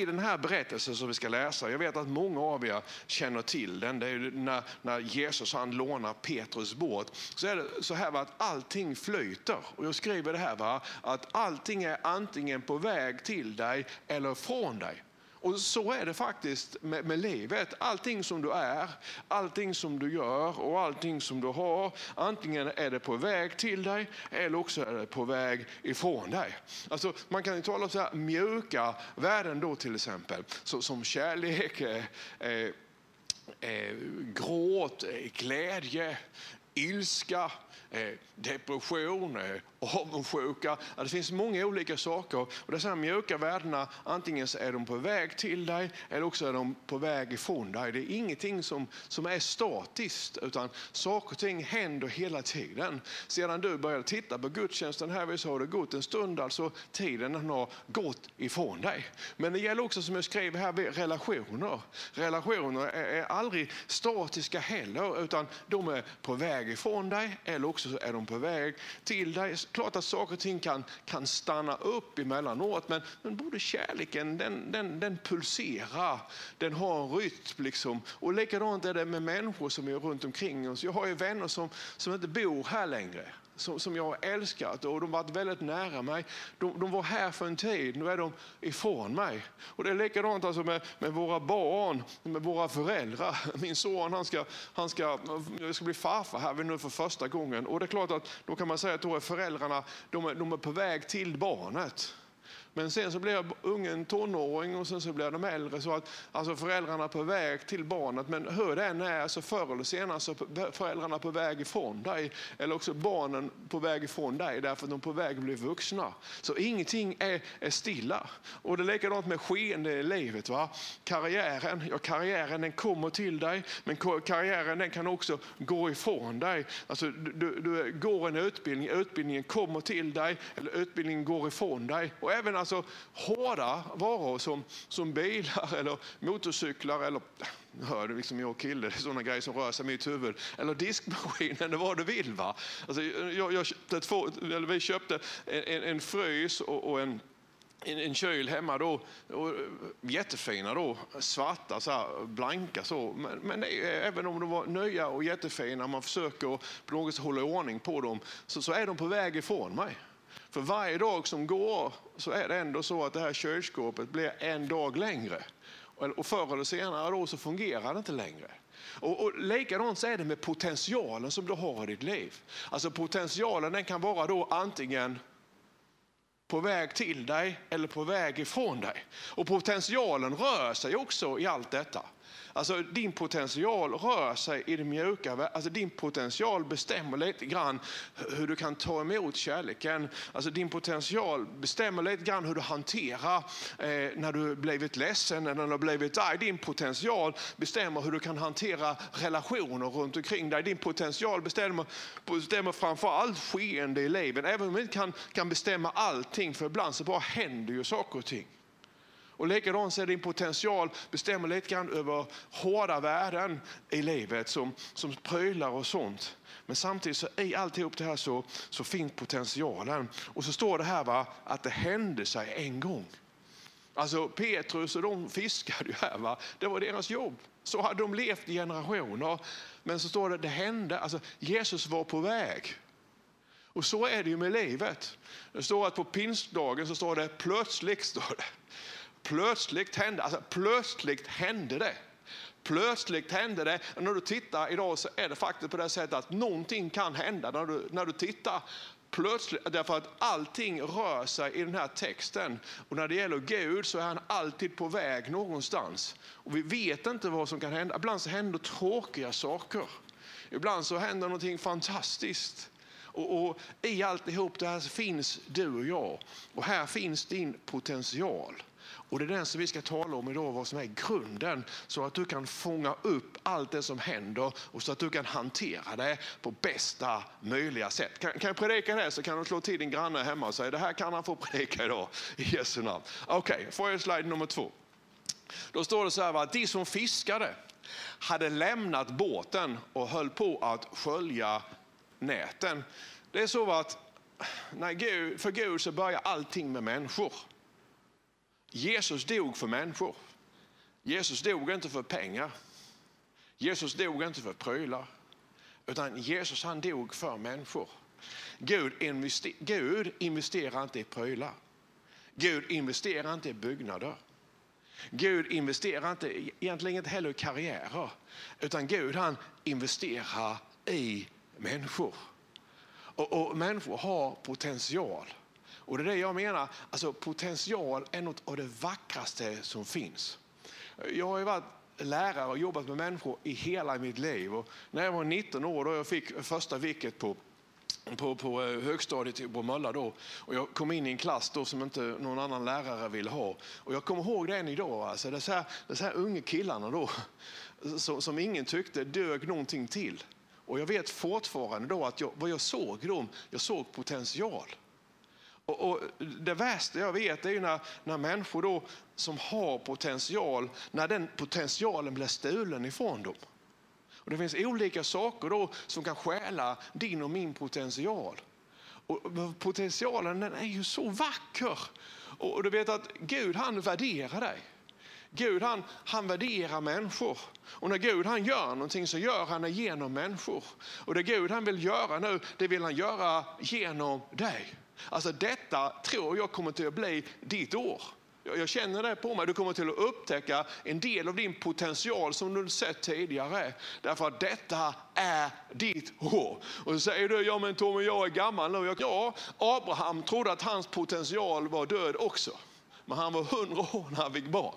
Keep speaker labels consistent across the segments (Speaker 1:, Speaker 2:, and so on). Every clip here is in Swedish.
Speaker 1: i den här berättelsen som vi ska läsa, jag vet att många av er känner till den, det är när, när Jesus han lånar Petrus båt, så är det så här att allting flyter. Och jag skriver det här, va? att allting är antingen på väg till dig eller från dig. Och så är det faktiskt med, med, livet. Allting som du är, allting som du gör och allting som du har. Antingen är det på väg till dig eller också är det på väg ifrån dig. Alltså, man kan ju tala om så här mjuka värden då till exempel. Så, som kärlek, eh, eh, eh gråt, eh, glädje, ilska, eh, depression, eh, avundsjuka. Det finns många olika saker. Och dessa mjuka värdena, antingen så är de på väg till dig eller också är de på väg ifrån dig. Det är ingenting som, som är statiskt utan saker och ting händer hela tiden. Sedan du började titta på gudstjänsten här så har det gått en stund, alltså tiden har gått ifrån dig. Men det gäller också som jag skriver här, relationer. Relationer är, är aldrig statiska heller utan de är på väg ifrån dig eller också är de på väg till dig klart att saker och ting kan, kan stanna upp emellanåt, men, men både kärleken den, den, den pulserar, den har en rytm. Liksom. Och likadant är det med människor som är runt omkring oss. Jag har ju vänner som, som inte bor här längre som, som jag har älskat och de har varit väldigt nära mig. De, de, var här för en tid, nu är de ifrån mig. Och det är likadant alltså med, med våra barn, med våra föräldrar. Min son han ska, han ska, jag ska bli farfar här nu för första gången. Och det är klart att då kan man säga att då är föräldrarna de är, de är på väg till barnet. Men sen så blir ungen tonåring och sen så blir de äldre. Så att alltså föräldrarna är på väg till barnet. Men hur det än är så förr eller senare så är föräldrarna på väg ifrån dig. Eller också barnen på väg ifrån dig därför att de är på väg att bli vuxna. Så ingenting är, är stilla. Och det är likadant med skeende i livet. Va? Karriären, ja, karriären den kommer till dig men karriären den kan också gå ifrån dig. Alltså, du, du går en utbildning, utbildningen kommer till dig eller utbildningen går ifrån dig. Och även alltså hårda varor som, som bilar eller motorcyklar eller hör du liksom jag kille, det är sådana grejer som rör sig i mitt huvud. Eller diskmaskinen eller vad du vill. Va? Alltså, jag, jag köpte två, eller vi köpte en, en frys och, och en en, en kyl hemma då, och jättefina då, svarta, så här, blanka så. Men, men är, även om de var nya och jättefina, man försöker på något sätt hålla ordning på dem, så, så är de på väg ifrån mig. För varje dag som går så är det ändå så att det här kylskåpet blir en dag längre. Och förr eller senare då så fungerar det inte längre. Och, och likadant så är det med potentialen som du har i ditt liv. Alltså potentialen den kan vara då antingen på väg till dig eller på väg ifrån dig. Och potentialen rör sig också i allt detta. Alltså din potential rör sig i det mjuka. Alltså din potential bestämmer lite grann hur du kan ta emot kärleken. Alltså din potential bestämmer lite grann hur du hanterar eh, när du blivit ledsen eller när du blivit arg. Din potential bestämmer hur du kan hantera relationer runt omkring dig. Din potential bestämmer, bestämmer framför allt skeende i livet. Även om vi inte kan, kan bestämma allting, för ibland så bara händer ju saker och ting. Och likadant så är din potential bestämmer lite grann över hårda värden i livet som, som prylar och sånt. Men samtidigt så i alltihop det här så, så finns potentialen. Och så står det här va, att det hände sig en gång. Alltså Petrus och de fiskade ju här. Va? Det var deras jobb. Så hade de levt i generationer. Men så står det, det hände, alltså Jesus var på väg. Och så är det ju med livet. Det står att på pingstdagen så står det plötsligt. Står det. Plötsligt hände, alltså plötsligt hände det. Plötsligt hände det. Och när du tittar idag så är det faktiskt på det sättet att någonting kan hända när du, när du tittar. Plötsligt, därför att allting rör sig i den här texten. Och när det gäller Gud så är han alltid på väg någonstans. Och vi vet inte vad som kan hända. Ibland så händer tråkiga saker. Ibland så händer någonting fantastiskt. Och, och I alltihop det här finns du och jag. Och här finns din potential. Och Det är den som vi ska tala om idag, vad som är grunden så att du kan fånga upp allt det som händer och så att du kan hantera det på bästa möjliga sätt. Kan, kan jag predika det så kan du slå till din granne hemma och säga det här kan han få predika idag i Jesu namn. Okej, okay, får jag slide nummer två. Då står det så här att de som fiskade hade lämnat båten och höll på att skölja näten. Det är så att när Gud, för Gud så börjar allting med människor. Jesus dog för människor. Jesus dog inte för pengar. Jesus dog inte för prylar. Utan Jesus han dog för människor. Gud, invester Gud investerar inte i prylar. Gud investerar inte i byggnader. Gud investerar inte, egentligen inte heller i karriärer. Utan Gud han investerar i människor. Och, och människor har potential. Och det är det jag menar, alltså potential är något av det vackraste som finns. Jag har ju varit lärare och jobbat med människor i hela mitt liv. Och när jag var 19 år då jag fick första vicket på på, på eh, högstadiet på Mölla då. Och jag kom in i en klass då som inte någon annan lärare ville ha. Och jag kommer ihåg det än idag. Alltså, de här, här unga killarna då som, som ingen tyckte dög någonting till. Och jag vet fortfarande då att jag, vad jag såg dem, jag såg potential. Och, och, det värsta jag vet är när, när människor då som har potential, när den potentialen blir stulen ifrån dem. Och det finns olika saker då som kan stjäla din och min potential. Och potentialen den är ju så vacker. Och du vet att Gud han värderar dig. Gud han, han värderar människor. Och när Gud han gör någonting så gör han det genom människor. Och det Gud han vill göra nu, det vill han göra genom dig. Alltså detta tror jag kommer till att bli ditt år. Jag känner det på mig. Du kommer till att upptäcka en del av din potential som du sett tidigare. Därför att detta är ditt år. Och så säger du, ja men Tommy jag är gammal nu. Ja, Abraham trodde att hans potential var död också. Men han var hundra år när han fick barn.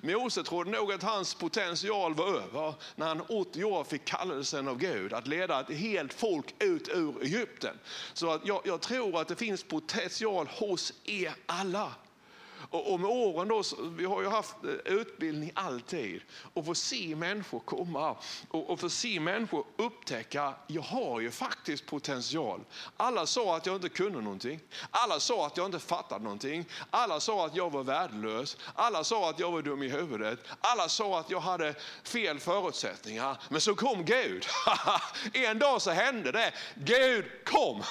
Speaker 1: Mose trodde nog att hans potential var över när han 80 år fick kallelsen av Gud att leda ett helt folk ut ur Egypten. Så att jag, jag tror att det finns potential hos er alla. Och, och med åren då, vi har ju haft eh, utbildning alltid och få se människor komma och, och få se människor upptäcka, jag har ju faktiskt potential. Alla sa att jag inte kunde någonting. Alla sa att jag inte fattade någonting. Alla sa att jag var värdelös. Alla sa att jag var dum i huvudet. Alla sa att jag hade fel förutsättningar. Men så kom Gud. en dag så hände det. Gud kom.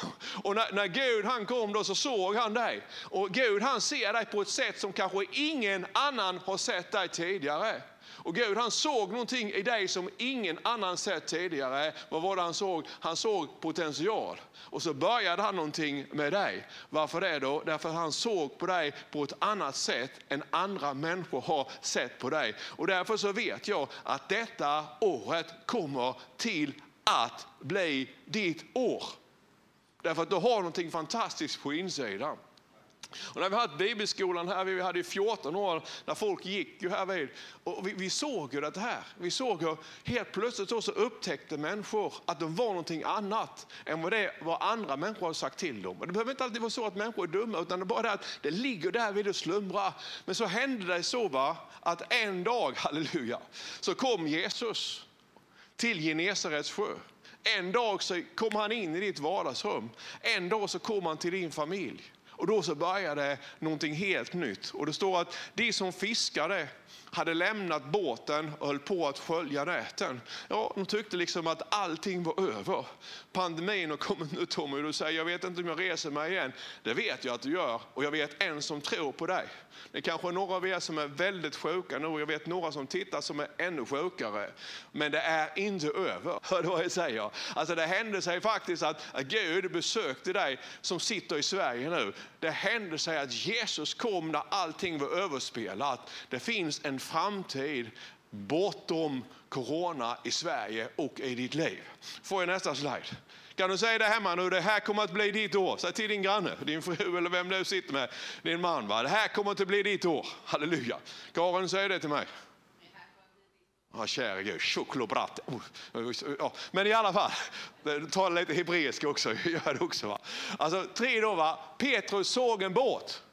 Speaker 1: Och när, när Gud han kom då så såg han dig. Och Gud han ser dig på ett sätt som kanske ingen annan har sett dig tidigare. Och Gud han såg någonting i dig som ingen annan sett tidigare. Vad var det han såg? Han såg potential. Och så började han någonting med dig. Varför det då? Därför att han såg på dig på ett annat sätt än andra människor har sett på dig. Och därför så vet jag att detta året kommer till att bli ditt år. Därför att du har någonting fantastiskt på insidan. Och när vi hade bibelskolan här, vi hade 14 år när folk gick ju här vid, och vi, vi såg ju det här. Vi såg hur helt plötsligt så upptäckte människor att de var någonting annat än vad, det, vad andra människor har sagt till dem. Och det behöver inte alltid vara så att människor är dumma, utan det är bara det att det ligger där vid och slumra. Men så hände det så va, att en dag, halleluja, så kom Jesus till Genesarets sjö. En dag så kom han in i ditt vardagsrum. En dag så kom han till din familj. Och då så började någonting helt nytt. Och det står att de som fiskade hade lämnat båten och höll på att skölja näten. Ja, de tyckte liksom att allting var över. Pandemin har kommit nu Tommy du säger jag vet inte om jag reser mig igen. Det vet jag att du gör och jag vet en som tror på dig. Det är kanske är några av er som är väldigt sjuka nu och jag vet några som tittar som är ännu sjukare. Men det är inte över. Hör du vad jag säger? Alltså det hände sig faktiskt att Gud besökte dig som sitter i Sverige nu. Det hände sig att Jesus kom när allting var överspelat. Det finns en framtid bortom corona i Sverige och i ditt liv. Får jag nästa slide? Kan du säga det hemma nu, det här kommer att bli ditt år. Säg till din granne, din fru eller vem du sitter med, din man. Va? Det här kommer att bli ditt år. Halleluja. Karin, säg det till mig. Ja, käre Gud, choklobrat. Oh, ja, men i alla fall, tala lite hebreiska också. Gör det också va? Alltså, tre då, va? Petrus såg en båt.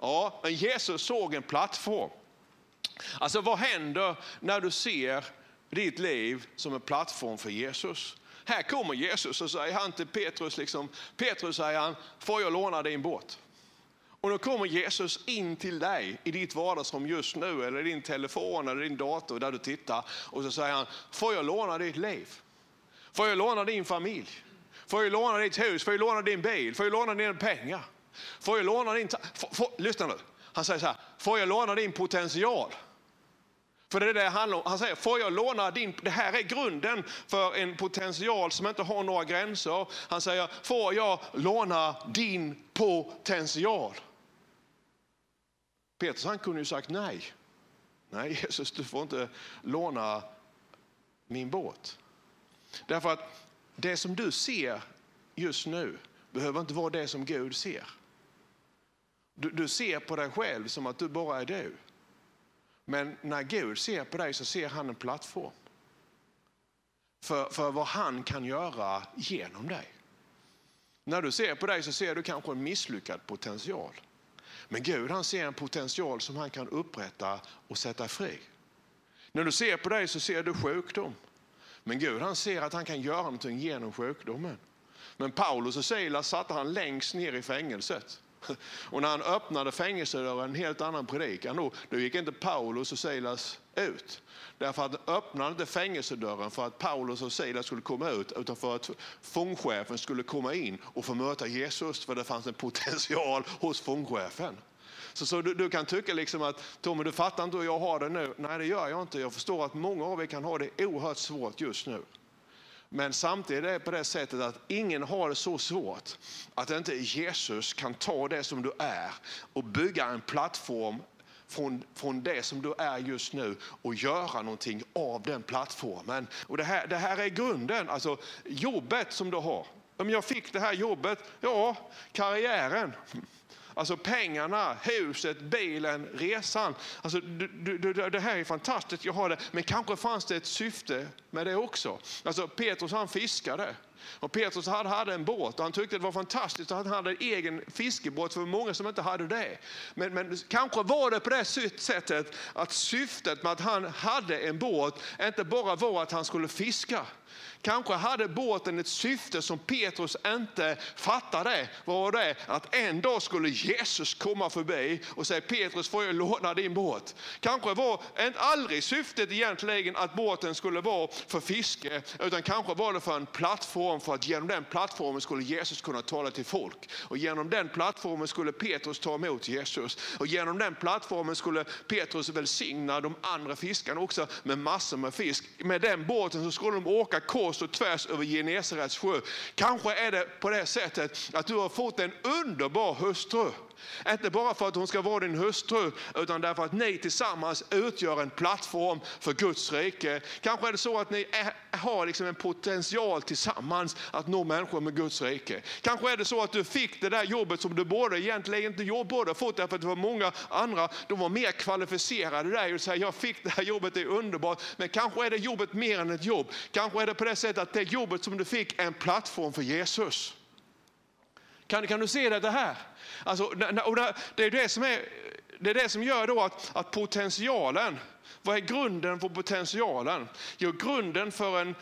Speaker 1: Ja, men Jesus såg en plattform. Alltså vad händer när du ser ditt liv som en plattform för Jesus? Här kommer Jesus och säger han till Petrus, liksom, Petrus säger han, får jag låna din båt? Och då kommer Jesus in till dig i ditt vardagsrum just nu, eller din telefon eller din dator där du tittar. Och så säger han, får jag låna ditt liv? Får jag låna din familj? Får jag låna ditt hus? Får jag låna din bil? Får jag låna dina pengar? Får jag låna din... Får, får, lyssna nu. Han säger så här, får jag låna din potential? För det är det det handlar om. Han säger, får jag låna din, det här är grunden för en potential som inte har några gränser. Han säger, får jag låna din potential? Petrus han kunde ju sagt nej. Nej Jesus, du får inte låna min båt. Därför att det som du ser just nu behöver inte vara det som Gud ser. Du, du ser på dig själv som att du bara är du. Men när Gud ser på dig så ser han en plattform för, för vad han kan göra genom dig. När du ser på dig så ser du kanske en misslyckad potential. Men Gud han ser en potential som han kan upprätta och sätta fri. När du ser på dig så ser du sjukdom. Men Gud han ser att han kan göra någonting genom sjukdomen. Men Paulus och Silas satte han längst ner i fängelset. Och när han öppnade fängelsedörren, en helt annan predikan, då, då gick inte Paulus och Silas ut. Därför att han öppnade inte fängelsedörren för att Paulus och Silas skulle komma ut, utan för att fångchefen skulle komma in och få möta Jesus, för det fanns en potential hos fångchefen. Så, så du, du, kan tycka liksom att Tommy, du fattar inte hur jag har det nu. Nej, det gör jag inte. Jag förstår att många av er kan ha det oerhört svårt just nu. Men samtidigt är det på det sättet att ingen har det så svårt att inte Jesus kan ta det som du är och bygga en plattform från, från det som du är just nu och göra någonting av den plattformen. Och det, här, det här är grunden, alltså jobbet som du har. Om jag fick det här jobbet, ja, karriären. Alltså pengarna, huset, bilen, resan. Alltså, du, du, det här är fantastiskt, jag har det. Men kanske fanns det ett syfte med det också. Alltså Petrus han fiskade. Och Petrus hade, hade en båt och han tyckte det var fantastiskt att han hade en egen fiskebåt för många som inte hade det. Men, men kanske var det på det sättet att syftet med att han hade en båt inte bara var att han skulle fiska. Kanske hade båten ett syfte som Petrus inte fattade. Var det att en dag skulle Jesus komma förbi och säga Petrus får jag låna din båt. Kanske var aldrig syftet egentligen att båten skulle vara för fiske utan kanske var det för en plattform för att genom den plattformen skulle Jesus kunna tala till folk. Och genom den plattformen skulle Petrus ta emot Jesus. Och genom den plattformen skulle Petrus välsigna de andra fiskarna också med massor med fisk. Med den båten så skulle de åka kors och tvärs över Genesarets sjö. Kanske är det på det sättet att du har fått en underbar hustru. Inte bara för att hon ska vara din hustru, utan därför att ni tillsammans utgör en plattform för Guds rike. Kanske är det så att ni är, har liksom en potential tillsammans att nå människor med Guds rike. Kanske är det så att du fick det där jobbet som du borde egentligen inte borde fått därför att det var många andra, de var mer kvalificerade där och säger jag fick det här jobbet, det är underbart. Men kanske är det jobbet mer än ett jobb. Kanske är det på det sättet att det jobbet som du fick är en plattform för Jesus. Kan, kan du se det här? Alltså, och det, är det, som är, det är det som gör då att, att potentialen, vad är grunden för potentialen? Jo, grunden för en,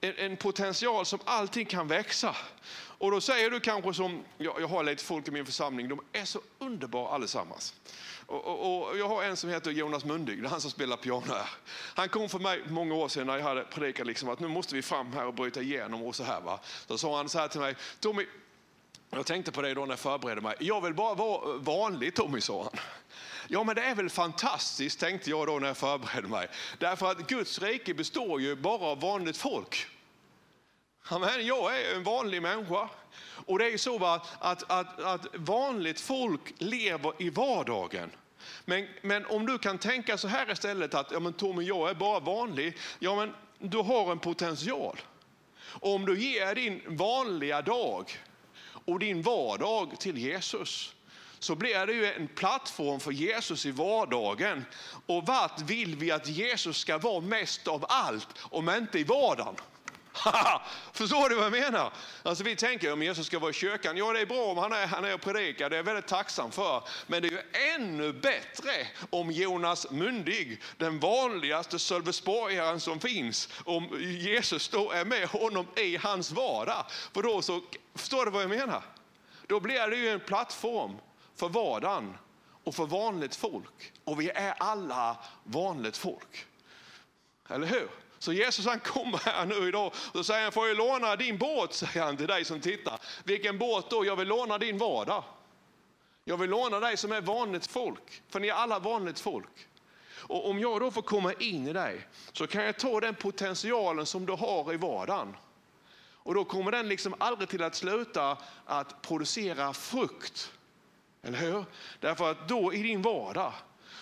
Speaker 1: en potential som allting kan växa. Och då säger du kanske som, jag, har lite folk i min församling, de är så underbara allesammans. Och, och, och, jag har en som heter Jonas Mundig, det är han som spelar piano här. Han kom för mig många år sedan när jag hade predikat liksom att nu måste vi fram här och bryta igenom och så här. Va? Då sa han så här till mig, Tommy, jag tänkte på det då när jag förberedde mig. Jag vill bara vara vanlig Tommy, sa han. Ja, men det är väl fantastiskt, tänkte jag då när jag förberedde mig. Därför att Guds rike består ju bara av vanligt folk. Amen, jag är en vanlig människa. Och det är ju så att, att, att, att vanligt folk lever i vardagen. Men, men om du kan tänka så här istället att ja, men Tommy, jag är bara vanlig. Ja, men du har en potential. Och om du ger din vanliga dag och din vardag till Jesus så blir det ju en plattform för Jesus i vardagen. Och vart vill vi att Jesus ska vara mest av allt om inte i vardagen? Förstår du vad jag menar? Alltså vi tänker om Jesus ska vara i kyrkan, ja det är bra om han är, han är och predikar, det är jag väldigt tacksam för. Men det är ju ännu bättre om Jonas Mundig, den vanligaste Sölvesborgaren som finns, om Jesus då är med honom i hans vardag. För då så, förstår du vad jag menar? Då blir det ju en plattform för vardagen och för vanligt folk. Och vi är alla vanligt folk. Eller hur? Så Jesus han kommer här nu idag och säger han, får jag låna din båt? Säger han till dig som tittar. Vilken båt då? Jag vill låna din vardag. Jag vill låna dig som är vanligt folk, för ni är alla vanligt folk. Och om jag då får komma in i dig så kan jag ta den potentialen som du har i vardagen. Och då kommer den liksom aldrig till att sluta att producera frukt. Eller hur? Därför att då i din vardag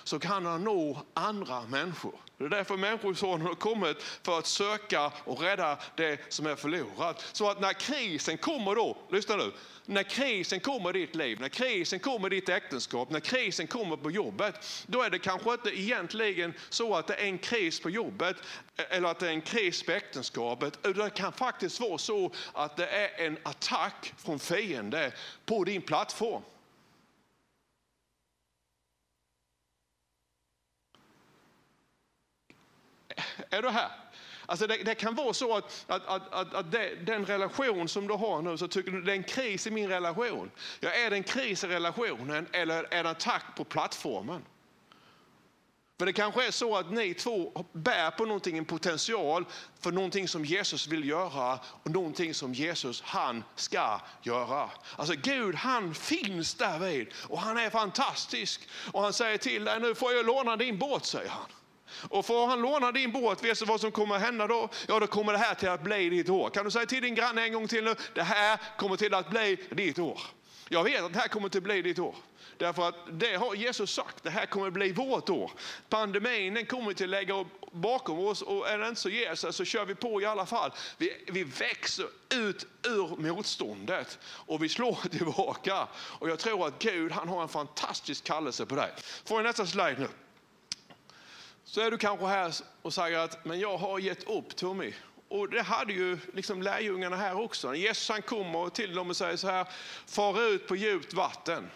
Speaker 1: så kan han nå andra människor. Det är därför Människosonen har kommit för att söka och rädda det som är förlorat. Så att när krisen kommer då, lyssna nu, när krisen kommer i ditt liv, när krisen kommer i ditt äktenskap, när krisen kommer på jobbet, då är det kanske inte egentligen så att det är en kris på jobbet eller att det är en kris på äktenskapet. Det kan faktiskt vara så att det är en attack från fiende på din plattform. Är du här? Alltså det, det, kan vara så att, att, att, att, att det, den relation som du har nu, så tycker du det är en kris i min relation. Ja, är det en kris i relationen eller är det en attack på plattformen? För det kanske är så att ni två bär på någonting, en potential för någonting som Jesus vill göra och någonting som Jesus han ska göra. Alltså Gud han finns där vid och han är fantastisk. Och han säger till dig, nu får jag låna din båt, säger han. Och får han låna din båt, vet du vad som kommer att hända då? Ja, då kommer det här till att bli ditt år. Kan du säga till din granne en gång till nu? Det här kommer till att bli ditt år. Jag vet att det här kommer till att bli ditt år. Därför att det har Jesus sagt, det här kommer att bli vårt år. Pandemin den kommer till att lägga bakom oss och är det inte så ger sig så kör vi på i alla fall. Vi, vi växer ut ur motståndet och vi slår tillbaka. Och jag tror att Gud han har en fantastisk kallelse på dig. Får jag nästa slide nu? Så är du kanske här och säger att men jag har gett upp Tommy. Och det hade ju liksom lärjungarna här också. Jesus han kommer till dem och säger så här, far ut på djupt vatten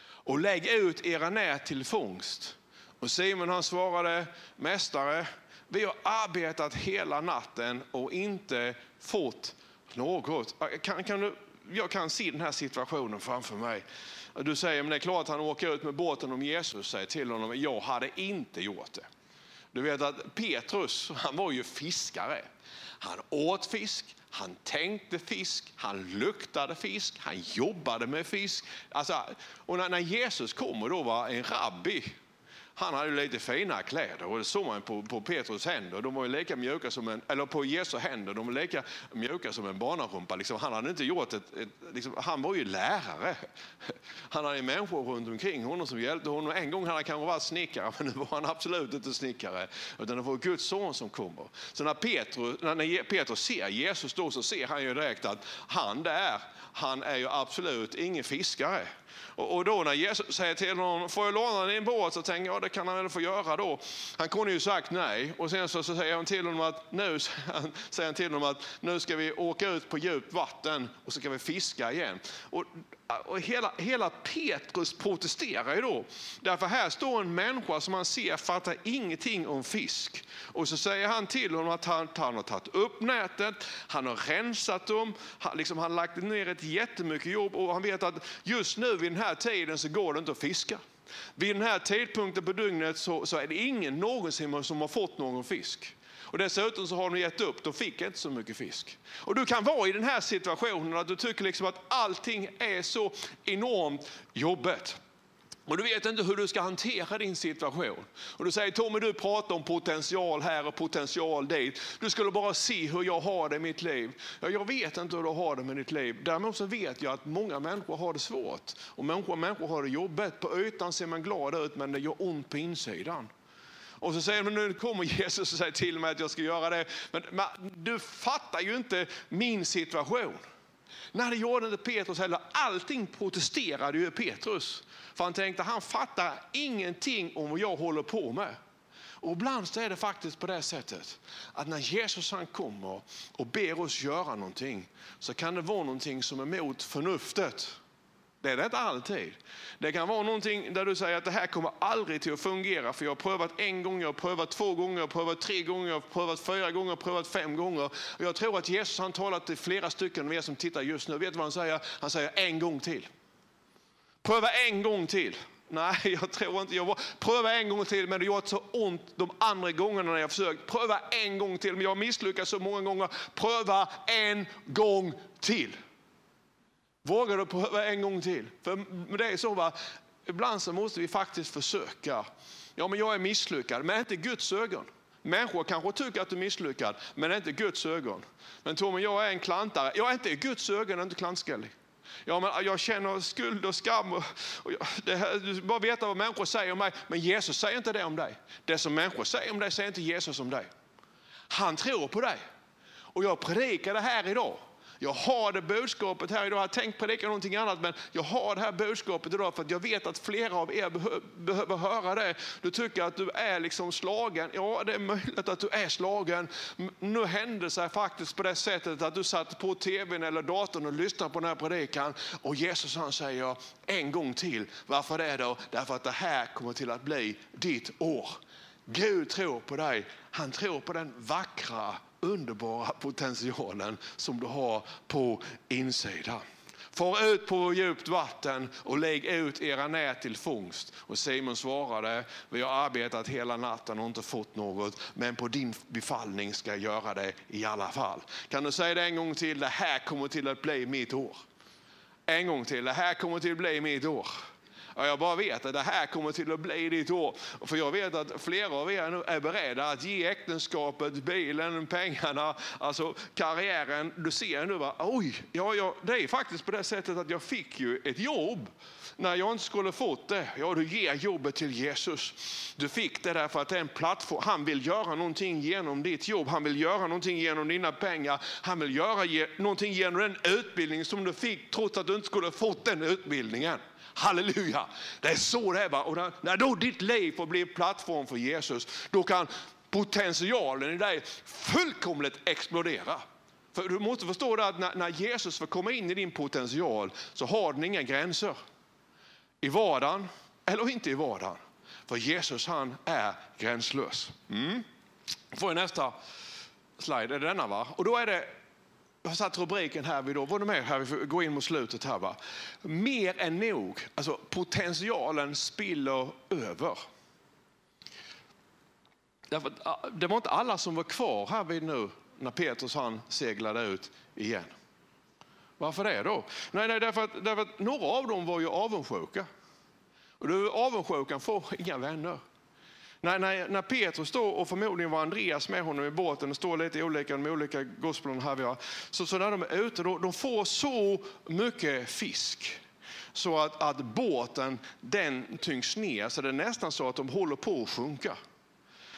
Speaker 1: och lägg ut era nät till fångst. Och Simon han svarade, mästare, vi har arbetat hela natten och inte fått något. Kan, kan du, jag kan se den här situationen framför mig. Du säger, men det är klart att han åker ut med båten om Jesus säger till honom, jag hade inte gjort det. Du vet att Petrus, han var ju fiskare. Han åt fisk, han tänkte fisk, han luktade fisk, han jobbade med fisk. Alltså, och när, Jesus kommer då var en rabbi, han hade lite fina kläder och det såg man på, på Petrus händer. De var ju lika mjuka som en, eller på Jesu händer, de var lika mjuka som en barnarumpa. Liksom, han hade inte gjort ett, ett liksom, han var ju lärare. Han hade människor runt omkring honom som hjälpte honom. En gång hade han kanske varit snickare, men nu var han absolut inte snickare. Utan det var Guds son som kommer. Så när Petrus, när Petrus ser Jesus då så ser han ju direkt att han där, han är ju absolut ingen fiskare. Och, då när Jesus säger till honom, får jag låna din båt? Så tänker jag, det kan han väl få göra då. Han kunde ju sagt nej. Och sen så, så säger han till honom att nu, säger han till honom att nu ska vi åka ut på djupt vatten och så ska vi fiska igen. Och, och hela, hela Petrus protesterar ju då. Därför här står en människa som han ser fattar ingenting om fisk. Och så säger han till honom att han, han har tagit upp nätet, han har rensat dem, han, liksom, han har lagt ner ett jättemycket jobb och han vet att just nu vid den här tiden så går det inte att fiska. Vid den här tidpunkten på dygnet så, så är det ingen någonsin som har fått någon fisk. Och dessutom så har de gett upp, de fick inte så mycket fisk. Och du kan vara i den här situationen att du tycker liksom att allting är så enormt jobbigt. Och du vet inte hur du ska hantera din situation. Och du säger Tommy, du pratar om potential här och potential dit. Du skulle bara se hur jag har det i mitt liv. Ja, jag vet inte hur du har det med ditt liv. Däremot så vet jag att många människor har det svårt. Och människor, människor har det jobbigt. På ytan ser man glad ut men det gör ont på insidan. Och så säger de, nu kommer Jesus och säger till mig att jag ska göra det. Men, men du fattar ju inte min situation. Nej, det gjorde inte Petrus heller. Allting protesterade ju Petrus. För han tänkte, han fattar ingenting om vad jag håller på med. Och ibland så är det faktiskt på det sättet att när Jesus han kommer och ber oss göra någonting så kan det vara någonting som är mot förnuftet. Det är det inte alltid. Det kan vara någonting där du säger att det här kommer aldrig till att fungera för jag har prövat en gång, jag har prövat två gånger, jag har prövat tre gånger, jag har prövat fyra gånger, jag har prövat fem gånger. Jag tror att Jesus han talat till flera stycken av er som tittar just nu. Vet du vad han säger? Han säger en gång till. Pröva en gång till. Nej, jag tror inte. Jag var, pröva en gång till, men det gjort så ont de andra gångerna när jag försökt. Pröva en gång till, men jag har misslyckats så många gånger. Pröva en gång till. Vågar du pröva en gång till? För det är så, va? ibland så måste vi faktiskt försöka. Ja, men jag är misslyckad, men inte Guds ögon. Människor kanske tycker att du är misslyckad, men inte Guds ögon. Men Tommy, jag är en klantare. Jag är inte i Guds ögon, inte klantskallig. Ja, men jag känner skuld och skam. Och, och jag, det här, du bara veta vad människor säger om mig. Men Jesus säger inte det om dig. Det som människor säger om dig säger inte Jesus om dig. Han tror på dig. Och jag predikar det här idag. Jag har det budskapet här idag. Jag har tänkt predika någonting annat, men jag har det här budskapet idag för att jag vet att flera av er behöver höra det. Du tycker att du är liksom slagen. Ja, det är möjligt att du är slagen. Nu hände det sig faktiskt på det sättet att du satt på tvn eller datorn och lyssnade på den här predikan och Jesus han säger en gång till. Varför det då? Därför att det här kommer till att bli ditt år. Gud tror på dig. Han tror på den vackra underbara potentialen som du har på insidan. Far ut på djupt vatten och lägg ut era nät till fångst. Och Simon svarade, vi har arbetat hela natten och inte fått något, men på din befallning ska jag göra det i alla fall. Kan du säga det en gång till, det här kommer till att bli mitt år. En gång till, det här kommer till att bli mitt år. Ja, jag bara vet att det här kommer till att bli ditt år. För jag vet att flera av er nu är beredda att ge äktenskapet, bilen, pengarna, alltså karriären. Du ser nu, va? oj, ja, ja, det är faktiskt på det sättet att jag fick ju ett jobb när jag inte skulle fått det. Ja, du ger jobbet till Jesus. Du fick det därför att det är en plattform. Han vill göra någonting genom ditt jobb. Han vill göra någonting genom dina pengar. Han vill göra någonting genom den utbildning som du fick trots att du inte skulle fått den utbildningen. Halleluja! Det är så det är. Va? Och när, när då ditt liv får bli plattform för Jesus, då kan potentialen i dig fullkomligt explodera. För du måste förstå det att när, när Jesus får komma in i din potential så har den inga gränser. I vardagen eller inte i vardagen. För Jesus han är gränslös. Mm. Får jag nästa slide, är det denna va? Och då är det jag har satt rubriken här, vid då. var du med här? Vi får gå in mot slutet här. Va? Mer än nog, alltså potentialen spiller över. Därför ah, det var inte alla som var kvar här vid nu när Petrus han seglade ut igen. Varför det då? Nej, nej därför, att, därför att några av dem var ju avundsjuka. Och då, avundsjukan får inga vänner. När, när, när Petrus står och förmodligen var Andreas med honom i båten, och står lite olika de olika gospelen här vi har. Så, så när de är ute, då, de får så mycket fisk så att, att båten den tyngs ner så det är nästan så att de håller på att sjunka.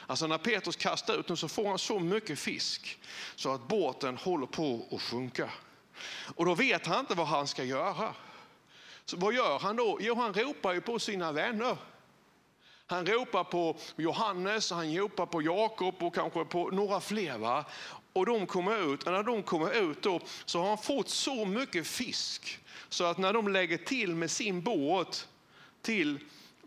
Speaker 1: Alltså när Petrus kastar ut dem så får han så mycket fisk så att båten håller på att sjunka. Och då vet han inte vad han ska göra. Så vad gör han då? Jo, han ropar ju på sina vänner. Han ropar på Johannes, han ropar på Jakob och kanske på några fler. Va? Och de kommer ut, och när de kommer ut då, så har han fått så mycket fisk så att när de lägger till med sin båt till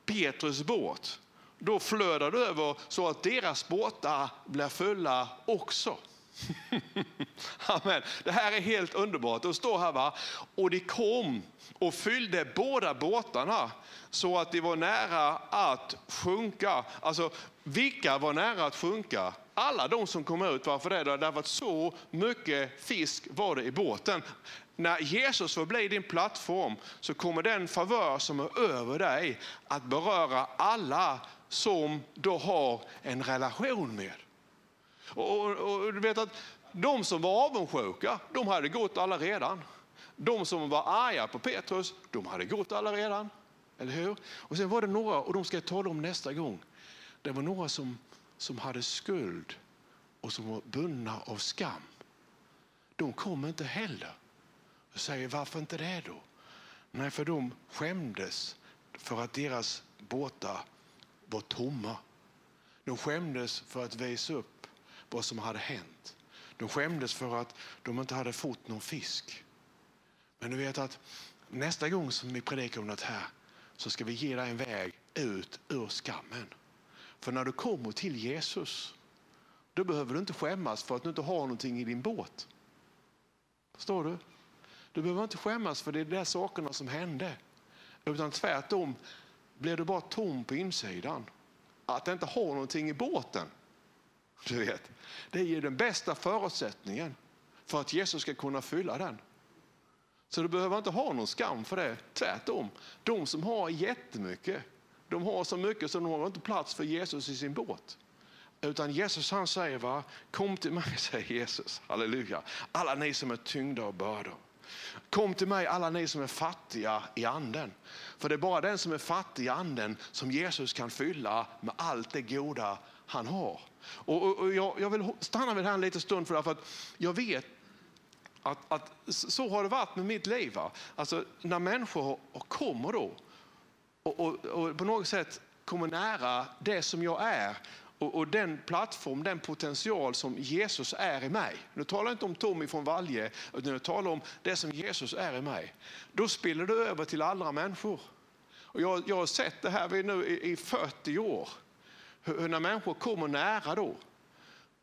Speaker 1: Petrus båt, då flödar det över så att deras båtar blir fulla också. Amen. Det här är helt underbart. Det står här va, och de kom och fyllde båda båtarna så att de var nära att sjunka. Alltså, vilka var nära att sjunka? Alla de som kom ut. Varför det? Därför att så mycket fisk var det i båten. När Jesus får bli din plattform så kommer den favör som är över dig att beröra alla som du har en relation med. Och, och, och, du vet att de som var avundsjuka, de hade gått alla redan. De som var arga på Petrus, de hade gått alla redan. Eller hur? Och sen var det några, och de ska jag tala om nästa gång. Det var några som, som hade skuld och som var bundna av skam. De kom inte heller. Jag säger, varför inte det då? Nej, för de skämdes för att deras båtar var tomma. De skämdes för att visa upp vad som hade hänt. De skämdes för att de inte hade fått någon fisk. Men du vet att nästa gång som vi predikar om det här så ska vi ge dig en väg ut ur skammen. För när du kommer till Jesus, då behöver du inte skämmas för att du inte har någonting i din båt. Förstår du? Du behöver inte skämmas för det är de där sakerna som hände. Utan tvärtom blir du bara tom på insidan. Att inte ha någonting i båten. Du vet, det ger den bästa förutsättningen för att Jesus ska kunna fylla den. Så du behöver inte ha någon skam för det. Tvärtom, de som har jättemycket, de har så mycket så de har inte plats för Jesus i sin båt. Utan Jesus han säger, va? kom till mig, säger Jesus, halleluja, alla ni som är tyngda av bördor. Kom till mig alla ni som är fattiga i anden. För det är bara den som är fattig i anden som Jesus kan fylla med allt det goda han har. Och, och, och jag, jag, vill stanna vid det här en liten stund för att jag vet att, att så har det varit med mitt liv. Va? Alltså, när människor kommer då och, och, och på något sätt kommer nära det som jag är och, och, den plattform, den potential som Jesus är i mig. Nu talar jag inte om Tommy från Valje, utan jag talar om det som Jesus är i mig. Då spiller det över till andra människor. Och jag, jag har sett det här nu i, i 40 år, hur, när människor kommer nära då.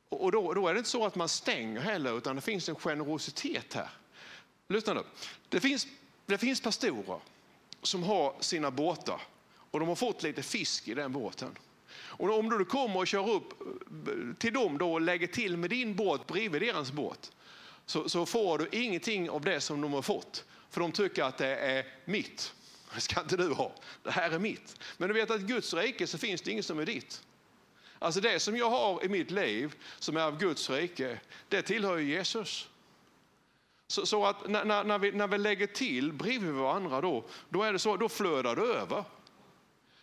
Speaker 1: Och då, då är det inte så att man stänger heller, utan det finns en generositet här. Lyssna nu. Det finns, det finns pastorer som har sina båtar och de har fått lite fisk i den båten. Och om du kommer och kör upp eh, till dem då och lägger till med din båt bredvid deras båt så, så får du ingenting av det som de har fått. För de tycker att det är mitt. Det ska inte du ha. Det här är mitt. Men du vet att i Guds rike så finns det inget som är ditt. Alltså det som jag har i mitt liv som är av Guds rike, det tillhör ju Jesus. Så, så att när, när, vi, när vi lägger till bredvid varandra då, då är det så, då flödar det över.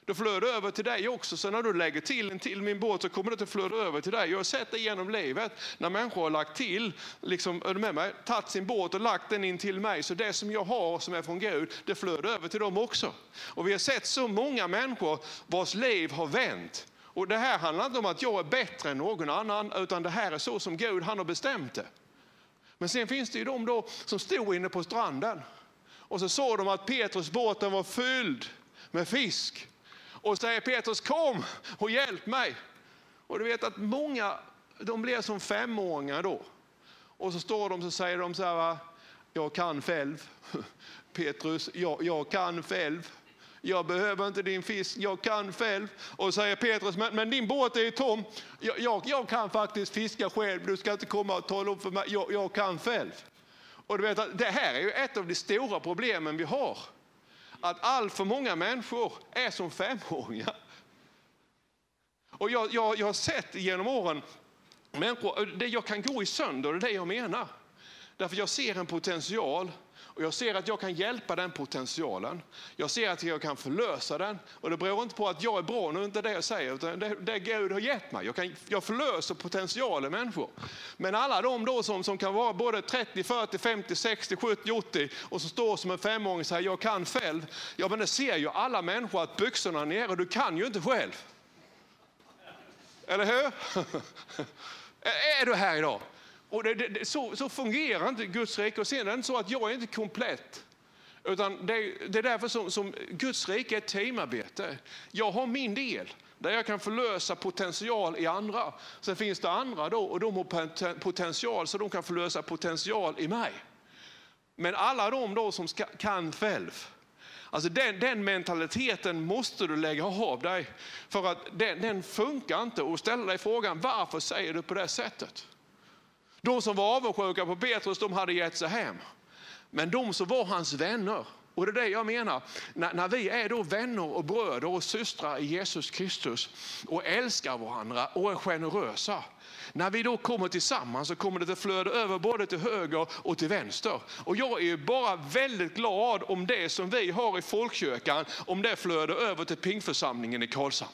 Speaker 1: Då flödar det över till dig också. Så när du lägger till en till min båt så kommer det att flöda över till dig. Jag har sett det genom livet när människor har lagt till, liksom, är du med mig? tagit sin båt och lagt den in till mig. Så det som jag har som är från Gud, det flödar över till dem också. Och vi har sett så många människor vars liv har vänt. Och det här handlar inte om att jag är bättre än någon annan, utan det här är så som Gud han har bestämt det. Men sen finns det ju de då som stod inne på stranden och så såg de att Petrus båten var fylld med fisk och säger Petrus kom och hjälp mig. Och du vet att många de blir som femåringar då. Och så står de och säger de så här, jag kan själv. Petrus, jag, jag kan själv. Jag behöver inte din fisk, jag kan själv. Och säger Petrus, men, men din båt är ju tom. Jag, jag, jag, kan faktiskt fiska själv, du ska inte komma och tala om för mig. Jag, jag kan själv. Och du vet att det här är ju ett av de stora problemen vi har att allt för många människor är som femåringar. Och jag, jag, jag har sett genom åren människor, det jag kan gå i sönder, det är det jag menar. Därför jag ser en potential och jag ser att jag kan hjälpa den potentialen. Jag ser att jag kan förlösa den. Och det beror inte på att jag är bra, nu är inte det jag säger, utan det, det Gud har gett mig. Jag, kan, jag förlöser potentialen människor. Men alla de då som, som kan vara både 30, 40, 50, 60, 70, 80 och som står som en femåring och säger jag kan själv. Ja men det ser ju alla människor att byxorna är nere, du kan ju inte själv. Eller hur? är du här idag? Och det, det, så, så, fungerar inte Guds rike. Och sen är det inte så att jag är inte komplett. Utan det, det är därför som, som Guds rike är ett teamarbete. Jag har min del där jag kan förlösa potential i andra. Sen finns det andra då och de har potential så de kan förlösa potential i mig. Men alla de då som ska, kan själv, alltså den, den, mentaliteten måste du lägga av dig. För att den, den funkar inte och ställa dig frågan varför säger du på det sättet? De som var avundsjuka på Petrus, de hade gett sig hem. Men de som var hans vänner, och det är det jag menar, när, när, vi är då vänner och bröder och systrar i Jesus Kristus och älskar varandra och är generösa. När vi då kommer tillsammans så kommer det att flöda över både till höger och till vänster. Och jag är bara väldigt glad om det som vi har i folkkyrkan, om det flödar över till pingförsamlingen i Karlshamn.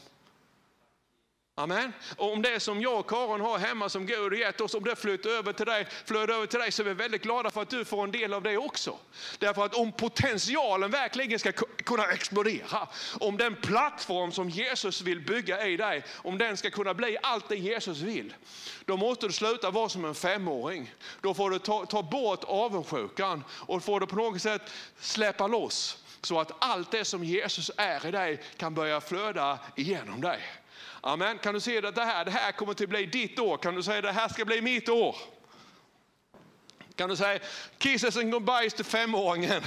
Speaker 1: Amen. Och om det som jag och Karin har hemma som Gud har gett oss, om det flyter över till dig, flödar över till dig så är vi väldigt glada för att du får en del av det också. Därför att om potentialen verkligen ska kunna explodera, om den plattform som Jesus vill bygga i dig, om den ska kunna bli allt det Jesus vill, då måste du sluta vara som en femåring. Då får du ta, ta bort avundsjukan och får du på något sätt släppa loss så att allt det som Jesus är i dig kan börja flöda igenom dig. Amen. Kan du se att det här, det här kommer att bli ditt år? Kan du säga att det här ska bli mitt år? Kan du säga kisses and goodbyes till femåringen.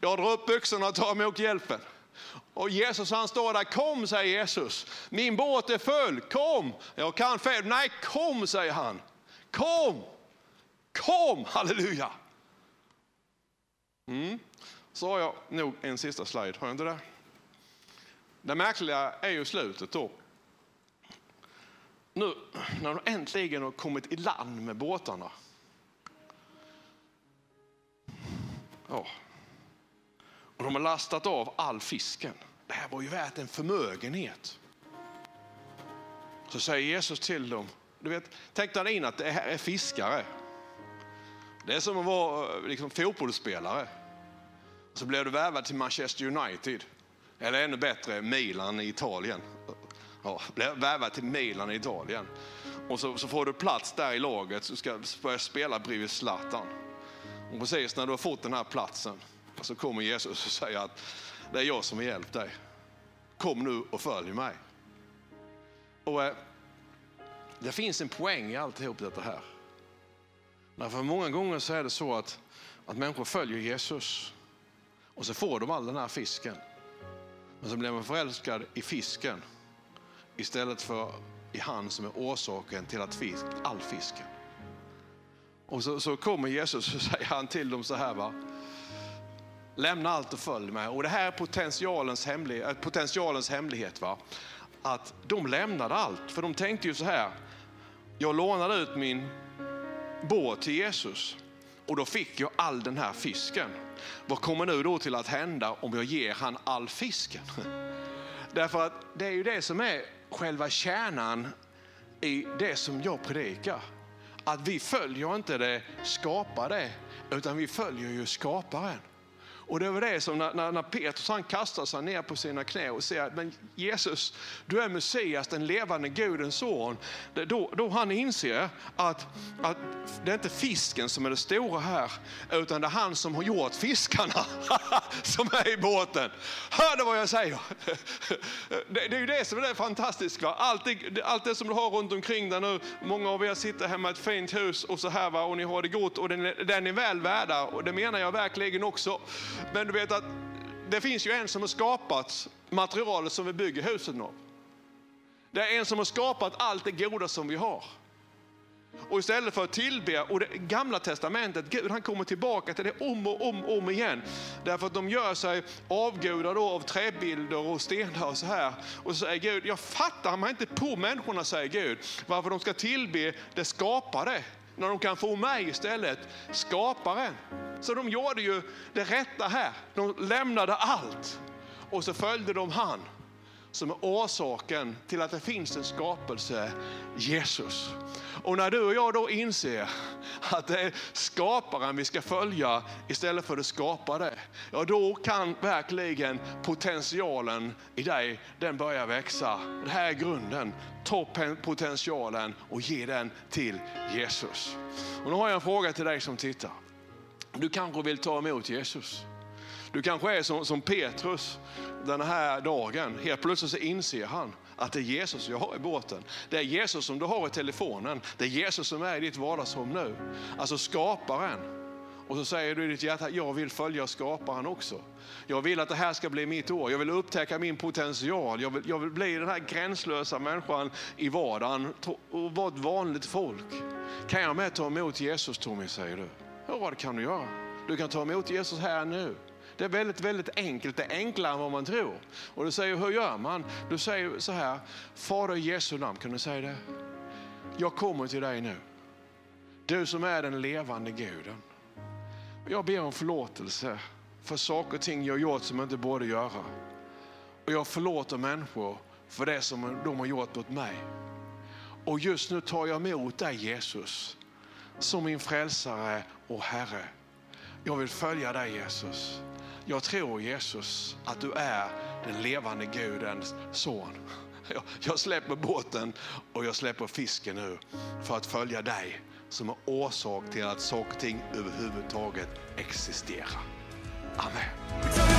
Speaker 1: Jag drar upp byxorna och tar emot hjälpen. Och Jesus han står där, kom säger Jesus. Min båt är full, kom. Jag kan själv. Nej, kom säger han. Kom, kom, halleluja. Mm. Så har jag nog en sista slide, har jag inte det? Det märkliga är ju slutet då. Nu när de äntligen har kommit i land med båtarna. Ja. Och de har lastat av all fisken. Det här var ju värt en förmögenhet. Så säger Jesus till dem, du vet, tänk dig in att det här är fiskare. Det är som att vara eh, liksom, fotbollsspelare. Så blev du värvad till Manchester United. Eller ännu bättre, Milan i Italien. Ja, blev värvad till Milan i Italien. Och så, så, får du plats där i laget, så ska börja spela bredvid Zlatan. Och precis när du har fått den här platsen så kommer Jesus och säger att det är jag som har hjälpt dig. Kom nu och följ mig. Och eh, Det finns en poäng i alltihop detta här. Därför många gånger så är det så att, att människor följer Jesus och så får de all den här fisken. Men så blir man förälskad i fisken istället för i han som är orsaken till att fisk, all fisken. Och så, så kommer Jesus och säger han till dem så här. Va? Lämna allt och följ mig. Och det här är potentialens, hemlighet, eh, potentialens hemlighet. Va? Att de lämnade allt. För de tänkte ju så här. Jag lånade ut min båt till Jesus och då fick jag all den här fisken. Vad kommer nu då till att hända om jag ger han all fisken? Därför att det är ju det som är själva kärnan i det som jag predikar. Att vi följer inte det skapade, utan vi följer ju skaparen. Och det var det som när, när, när Petrus han kastar sig ner på sina knä och säger men Jesus, du är Messias, den levande Gudens son. Då, då han inser att, att det är inte fisken som är det stora här, utan det är han som har gjort fiskarna som är i båten. Hör du vad jag säger? Det, det är ju det som är det fantastiska. Allt det, allt det som du har runt omkring dig nu, många av er sitter hemma i ett fint hus och så här va, och ni har det gott och den, den är väl värda och det menar jag verkligen också. Men du vet att det finns ju en som har skapat materialet som vi bygger huset av. Det är en som har skapat allt det goda som vi har. Och istället för att tillbe, och det gamla testamentet, Gud han kommer tillbaka till det om och om om igen. Därför att de gör sig avgudar av träbilder och stenar och så här. Och så säger Gud, jag fattar mig inte på människorna, säger Gud, varför de ska tillbe det skapade när de kan få mig istället, skaparen. Så de gjorde ju det rätta här. De lämnade allt och så följde de han som är orsaken till att det finns en skapelse, Jesus. Och när du och jag då inser att det är skaparen vi ska följa istället för det skapade, ja då kan verkligen potentialen i dig, den börjar växa. Det här är grunden. Ta potentialen och ge den till Jesus. Och nu har jag en fråga till dig som tittar. Du kanske vill ta emot Jesus. Du kanske är som, som Petrus den här dagen. Helt plötsligt så inser han att det är Jesus jag har i båten. Det är Jesus som du har i telefonen. Det är Jesus som är i ditt vardagsrum nu. Alltså skaparen. Och så säger du i ditt hjärta, jag vill följa skaparen också. Jag vill att det här ska bli mitt år. Jag vill upptäcka min potential. Jag vill, jag vill bli den här gränslösa människan i vardagen och vara ett vanligt folk. Kan jag med ta emot Jesus Tommy, säger du. Ja, det kan du göra. Du kan ta emot Jesus här nu. Det är väldigt, väldigt enkelt. Det är enklare än vad man tror. Och du säger, hur gör man? Du säger så här, Fader i Jesu namn, kan du säga det? Jag kommer till dig nu. Du som är den levande guden. Jag ber om förlåtelse för saker och ting jag gjort som jag inte borde göra. Och jag förlåter människor för det som de har gjort mot mig. Och just nu tar jag emot dig Jesus som min frälsare och Herre. Jag vill följa dig Jesus. Jag tror Jesus att du är den levande Gudens son. Jag släpper båten och jag släpper fisken nu för att följa dig som är orsak till att saker och ting överhuvudtaget existerar. Amen.